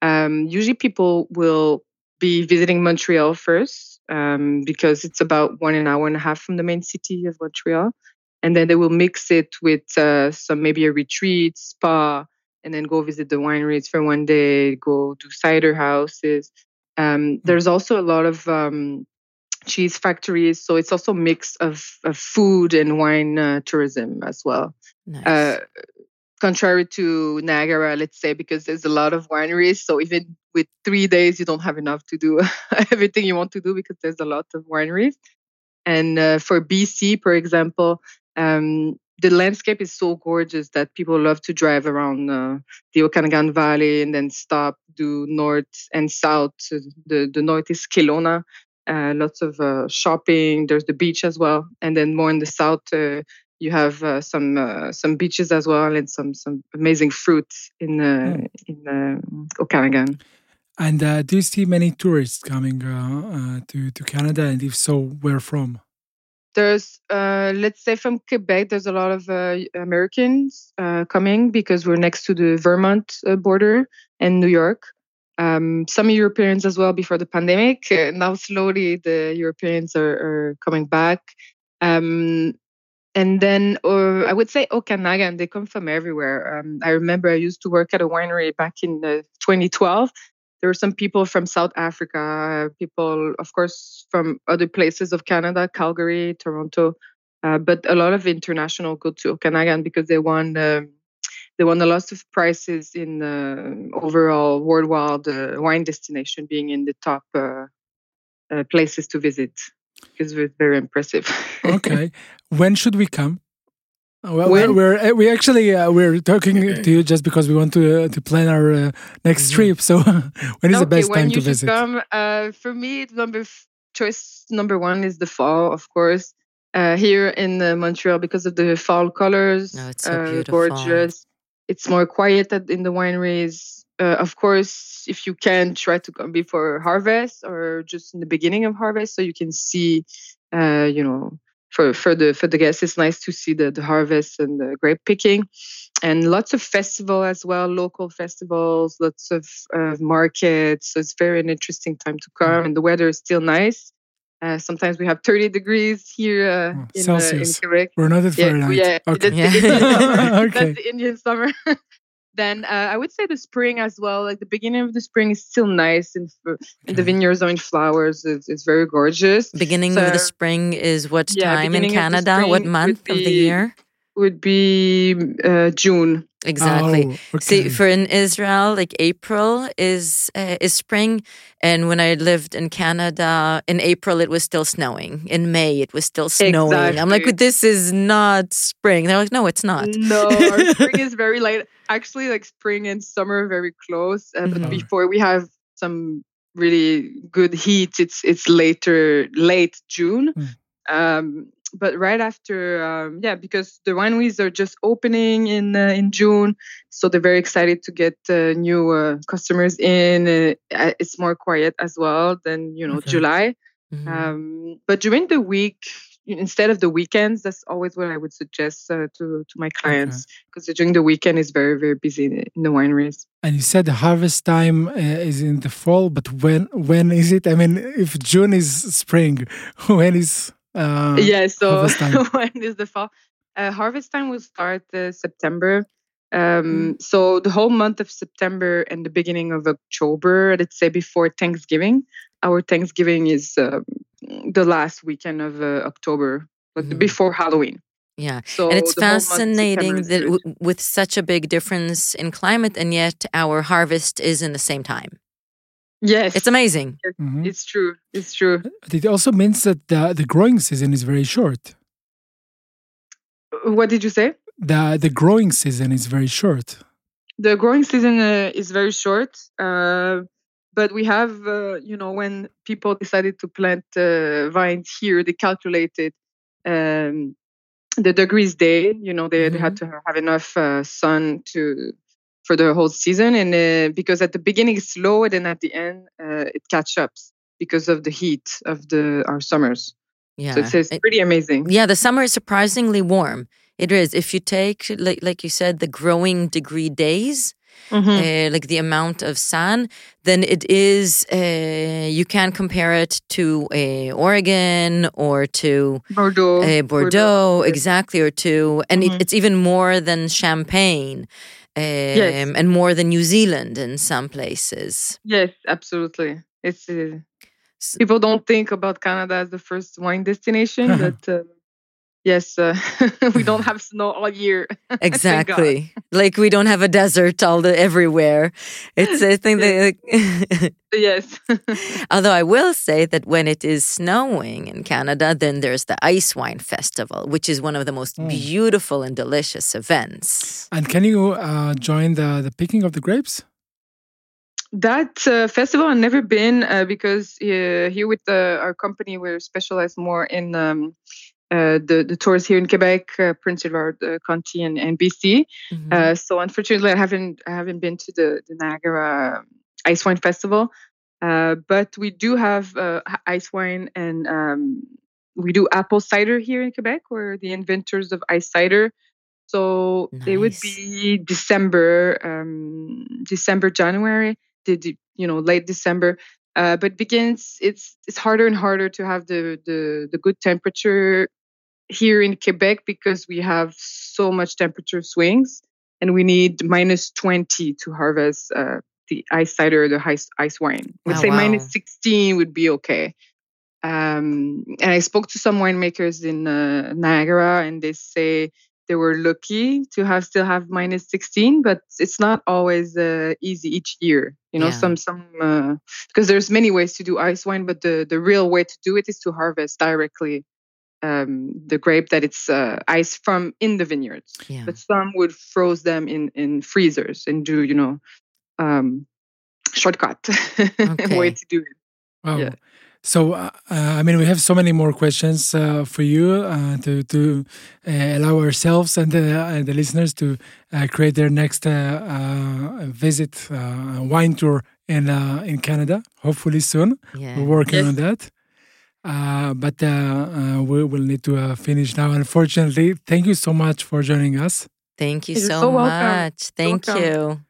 um, usually people will be visiting Montreal first um, because it's about one an hour and a half from the main city of Montreal, and then they will mix it with uh, some maybe a retreat, spa, and then go visit the wineries for one day, go to cider houses. Um, there's also a lot of um, cheese factories, so it's also a mix of, of food and wine uh, tourism as well. Nice. Uh, contrary to Niagara, let's say, because there's a lot of wineries. So even with three days, you don't have enough to do everything you want to do because there's a lot of wineries. And uh, for BC, for example, um, the landscape is so gorgeous that people love to drive around uh, the Okanagan Valley and then stop, do north and south. The, the north is Kelowna, uh, lots of uh, shopping. There's the beach as well. And then more in the south, uh, you have uh, some uh, some beaches as well and some some amazing fruit in mm. in Okanagan. And do you see many tourists coming to to Canada? And if so, where from? There's uh, let's say from quebec there's a lot of uh, americans uh, coming because we're next to the vermont uh, border and new york. Um, some europeans as well before the pandemic uh, now slowly the europeans are, are coming back. Um, and then uh, i would say okanagan they come from everywhere. Um, i remember i used to work at a winery back in 2012 there were some people from South Africa, people, of course, from other places of Canada, Calgary, Toronto, uh, but a lot of international go to Okanagan because they won um, they won a lot of prizes in the overall worldwide uh, wine destination, being in the top uh, uh places to visit. Because it's very impressive. okay, when should we come? Well, when? we're eh, we actually uh, we're talking to you just because we want to uh, to plan our uh, next mm-hmm. trip. So when is okay, the best time to visit? Come, uh, for me, number choice number one is the fall, of course. Uh, here in uh, Montreal, because of the fall colors, oh, it's so beautiful. gorgeous. It's more quiet in the wineries. of course, if you can, try to come before harvest or just in the beginning of harvest, so you can see, you know, for for the for the guests it's nice to see the, the harvest and the grape picking and lots of festival as well local festivals lots of uh, markets so it's very an interesting time to come mm-hmm. and the weather is still nice uh, sometimes we have 30 degrees here uh, oh, in, Celsius. Uh, in Quebec. We're not at Fahrenheit. Yeah, yeah. Okay. That's, yeah. okay. that's the Indian summer. then uh, I would say the spring as well. Like the beginning of the spring is still nice, and, okay. the vineyards are in flowers. It's, it's very gorgeous. Beginning so, of the spring is what yeah, time in Canada? What month of the year? Would be uh, June. Exactly. Oh, okay. See, for in Israel, like April is uh, is spring, and when I lived in Canada, in April it was still snowing. In May it was still snowing. Exactly. I'm like, this is not spring. They're like, no, it's not. No, our spring is very late. Actually, like spring and summer are very close. Uh, mm-hmm. But before we have some really good heat, it's it's later, late June. Mm. Um, but right after, um, yeah, because the wineries are just opening in uh, in June, so they're very excited to get uh, new uh, customers in. Uh, it's more quiet as well than you know okay. July. Mm-hmm. Um, but during the week, instead of the weekends, that's always what I would suggest uh, to to my clients because okay. during the weekend is very very busy in the wineries. And you said the harvest time uh, is in the fall, but when when is it? I mean, if June is spring, when is uh, yeah, so when is the fall? Uh, harvest time will start uh, September. Um, mm. So the whole month of September and the beginning of October, let's say before Thanksgiving. Our Thanksgiving is um, the last weekend of uh, October, but mm. before Halloween. Yeah, so and it's fascinating that w- with such a big difference in climate, and yet our harvest is in the same time. Yes. It's amazing. Mm-hmm. It's true. It's true. But it also means that the, the growing season is very short. What did you say? The the growing season is very short. The growing season uh, is very short. Uh, but we have, uh, you know, when people decided to plant uh, vines here, they calculated um, the degrees day. You know, they, mm-hmm. they had mm-hmm. to have enough uh, sun to for the whole season. And uh, because at the beginning it's slow, and then at the end uh, it catch up because of the heat of the our summers. Yeah, so it's, it's pretty amazing. Yeah, the summer is surprisingly warm. It is. If you take, like, like you said, the growing degree days, Mhm. uh, like the amount of sun, then it is, uh, you can compare it to uh, Oregon or to Bordeaux. uh, Bordeaux, yes. exactly, or to, and Mhm. it, it's even more than Champagne. Um, and more than New Zealand in some places. Yes, absolutely. It's uh, people don't think about Canada as the first wine destination, but uh, yes, uh, we don't have snow all year. Exactly. like we don't have a desert all the everywhere. It's a thing that yes. although I will say that when it is snowing in Canada, then there's the Ice Wine Festival, which is one of the most Mm. beautiful and delicious events. And can you uh, join the, the picking of the grapes? That uh, festival I've never been uh, because uh, here with the, our company we're specialized more in um, uh, the the tours here in Quebec, uh, Prince Edward uh, County, and, and BC. Mhm. Uh, so unfortunately, I haven't I haven't been to the the Niagara Ice Wine Festival, uh, but we do have uh, ice wine and um, we do apple cider here in Quebec. We're the inventors of ice cider. So it would be December, um, December, January, the, the you know late December. Uh, but begins it's it's harder and harder to have the the the good temperature here in Quebec because we have so much temperature swings and we need minus 20 to harvest uh, the ice cider or the ice, ice wine. Would Oh, say wow. minus 16 would be okay. Um, and I spoke to some winemakers in uh, Niagara and they say they were lucky to have still have minus 16, but it's not always uh, easy each year. You know, Yeah. some some uh, because there's many ways to do ice wine, but the the real way to do it is to harvest directly um, the grape that it's uh, ice from in the vineyards. Yeah. But some would froze them in in freezers and do you know um, shortcut Okay. way to do it. Wow. Yeah. So, uh, uh, I mean, we have so many more questions uh, for you uh, to to uh, allow ourselves and the, uh, the listeners to uh, create their next uh, uh, visit uh, wine tour in uh, in Canada. Hopefully soon. Yeah. We're working Yes. on that. Uh, but uh, uh, we will need to uh, finish now. Unfortunately, thank you so much for joining us. Thank you You're so, so welcome. much. Thank welcome. you.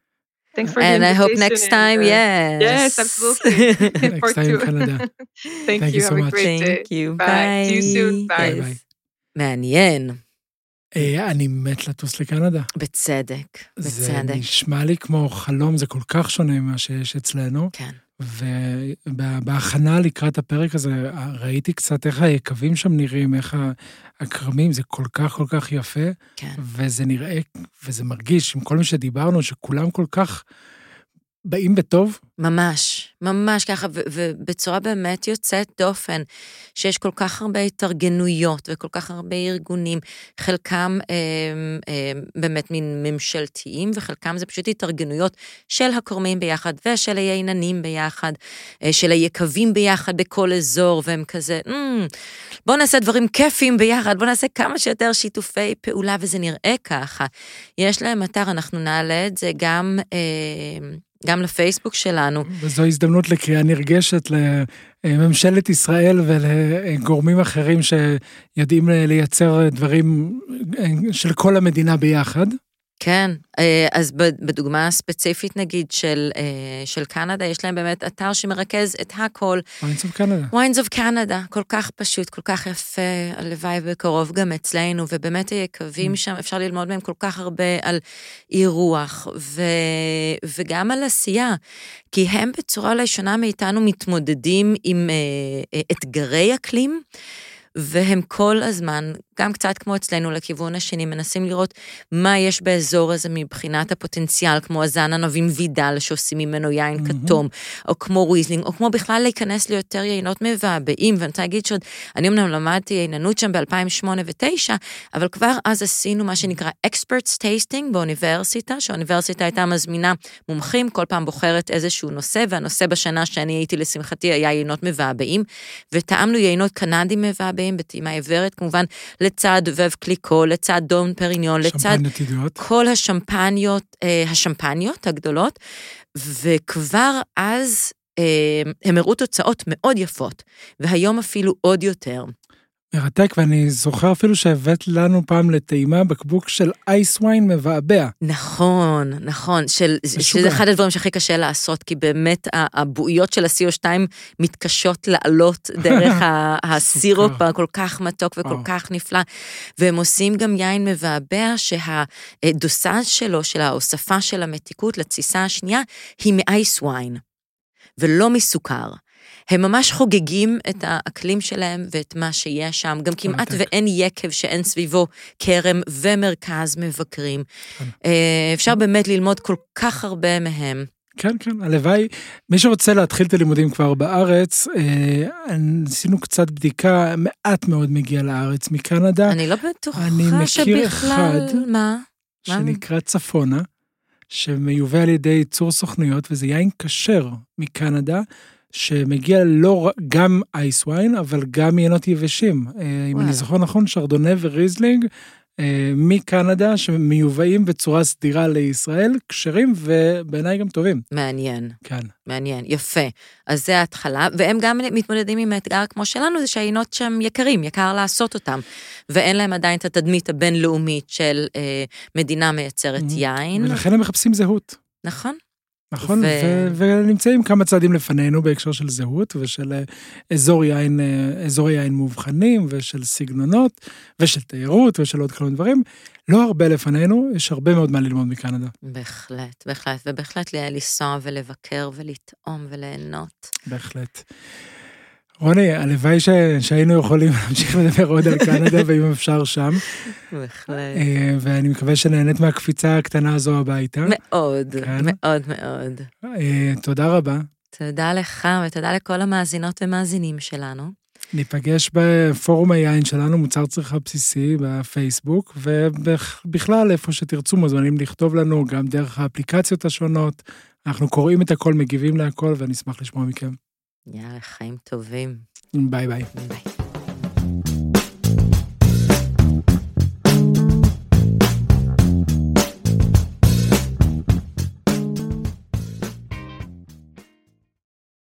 Thanks for the And I hope invitation next and, time, uh, yes. Yes, absolutely. Next Part time in two. Canada. Thank, Thank you. you so Have a much. great day. Thank you. Bye. ביי. See you soon. Bye. ביי ביי. מעניין. אה, אני מת לטוס לקנדה. בצדק. זה בצדק. נשמע לי כמו חלום, זה כל כך שונה ממה שיש אצלנו. כן. ובהכנה לקראת הפרק הזה, ראיתי קצת איך היקבים שם נראים, איך הכרמים, זה כל כך כל כך יפה, כן. וזה נראה, וזה מרגיש, עם כל מי שדיברנו, שכולם כל כך באים בטוב. ממש, ממש ככה, ובצורה באמת יוצאת דופן, שיש כל כך הרבה התארגנויות וכל כך הרבה ארגונים, חלקם אה, אה, באמת מין ממשלתיים, וחלקם זה פשוט התארגנויות של הכורמים ביחד ושל הייננים ביחד, אה, של היקבים ביחד בכל אזור, והם כזה, "מ, בואו נעשה דברים כיפיים ביחד, בואו נעשה כמה שיותר שיתופי פעולה, וזה נראה ככה. יש להם אתר, אנחנו נעלה את זה גם... אה, גם לפייסבוק שלנו. וזו הזדמנות לקריאה נרגשת לממשלת ישראל ולגורמים אחרים שיודעים לייצר דברים של כל המדינה ביחד. כן, אה, אז בדוגמה הספציפית נגיד של, אה, של קנדה, יש להם באמת אתר שמרכז את הכל. מיינדס אוף קנדה. Wines of Canada, כל כך פשוט, כל כך יפה, הלוואי בקרוב גם אצלנו, ובאמת היקבים שם, אפשר ללמוד מהם כל כך הרבה על אירוח, ו... וגם על עשייה, כי הם בצורה אולי שונה מאיתנו מתמודדים עם אה, אה, אתגרי אקלים. והם כל הזמן, גם קצת כמו אצלנו לכיוון השני, מנסים לראות מה יש באזור הזה מבחינת הפוטנציאל, כמו הזן ענבים וידל שעושים ממנו יין מהמם. כתום, או כמו ריזלינג, או כמו בכלל להיכנס ליותר יינות מבעבעים, ואני רוצה להגיד שעוד, אני אמנם למדתי ייננות שם ב-2008 ו-2009, אבל כבר אז עשינו מה שנקרא experts tasting באוניברסיטה, שהאוניברסיטה הייתה מזמינה מומחים, כל פעם בוחרת איזשהו נושא, והנושא בשנה שאני הייתי לשמחתי היה יינות מבעבעים, וטעמנו יינות קנדים מבעבעים בטעימה עיוורת, כמובן לצד וב קליקו, לצד דון פריניון, לצד ידועות. כל השמפניות, אה, השמפניות הגדולות, וכבר אז אה, הם הראו תוצאות מאוד יפות, והיום אפילו עוד יותר. מרתק, ואני זוכר אפילו שהבאת לנו פעם לטעימה בקבוק של אייס וויין מבעבע. נכון, נכון, של. שזה אחד הדברים שהכי קשה לעשות, כי באמת הבועיות של ה-CO2 מתקשות לעלות דרך הסירופ. הכל כך מתוק וכל וואו. כך נפלא. והם עושים גם יין מבעבע שהדוסאז' שלו, של ההוספה של המתיקות לתסיסה השנייה, היא מאייס וויין, ולא מסוכר. הם ממש חוגגים את האקלים שלהם ואת מה שיש שם, גם כמעט מרתק. ואין יקב שאין סביבו כרם ומרכז מבקרים. כן. אה, אפשר באמת ללמוד כל כך הרבה מהם. כן, כן, הלוואי. מי שרוצה להתחיל את הלימודים כבר בארץ, אה, עשינו קצת בדיקה, מעט מאוד מגיע לארץ מקנדה, אני לא בטוחה אני מכיר שבכלל... אחד מה? מה? שנקרא צפונה, שמיובא על ידי ייצור סוכנויות, וזה יין כשר מקנדה, שמגיע לא רק- גם אייס וויין, אבל גם יינות יבשים. אה, אם. אני זוכר נכון, שרדונה וריזלינג. אה, מקנדה שמיובאים בצורה סדירה לישראל, כשרים ובעיניי גם טובים. מעניין, כן. מעניין, יפה. אז זה ההתחלה, והם גם מתמודדים עם האתגר כמו שלנו, זה שהיינות שם יקרים, יקר לעשות אותם, ואין להם עדיין את התדמית הבינלאומית של אה, מדינה מייצרת Mhm. יין. ולכן הם מחפשים זהות. נכון, נכון, ו- ו... ונמצאים כמה צעדים לפנינו בהקשר של זהות ושל אה, אזור יין, אה, אזורי יין מובחנים ושל סגנונות ושל תיירות ושל עוד כמה דברים. לא הרבה לפנינו, יש הרבה מאוד מה ללמוד מקנדה, בהחלט, בהחלט, ובהחלט לנסוע ולבקר ולטעום וליהנות. בהחלט. רוני, הלוואי ש... שהיינו יכולים להמשיך לדבר עוד על קנדה ואם אפשר שם, בהחלט. אה, ואני מקווה שנהנית מהקפיצה הקטנה הזו הביתה. מאוד, כן. מאוד מאוד. אה, תודה רבה. תודה לך ותודה לכל המאזינות ומאזינים שלנו. ניפגש בפורום היין שלנו, מוצר צריכה בסיסי, בפייסבוק, ובכלל, איפה שתרצו, מוזמנים לכתוב לנו, גם דרך האפליקציות השונות. אנחנו קוראים את הכל, מגיבים להכל, ונשמח לשמוע מכם. יאללה, חיים טובים. ביי ביי. ביי.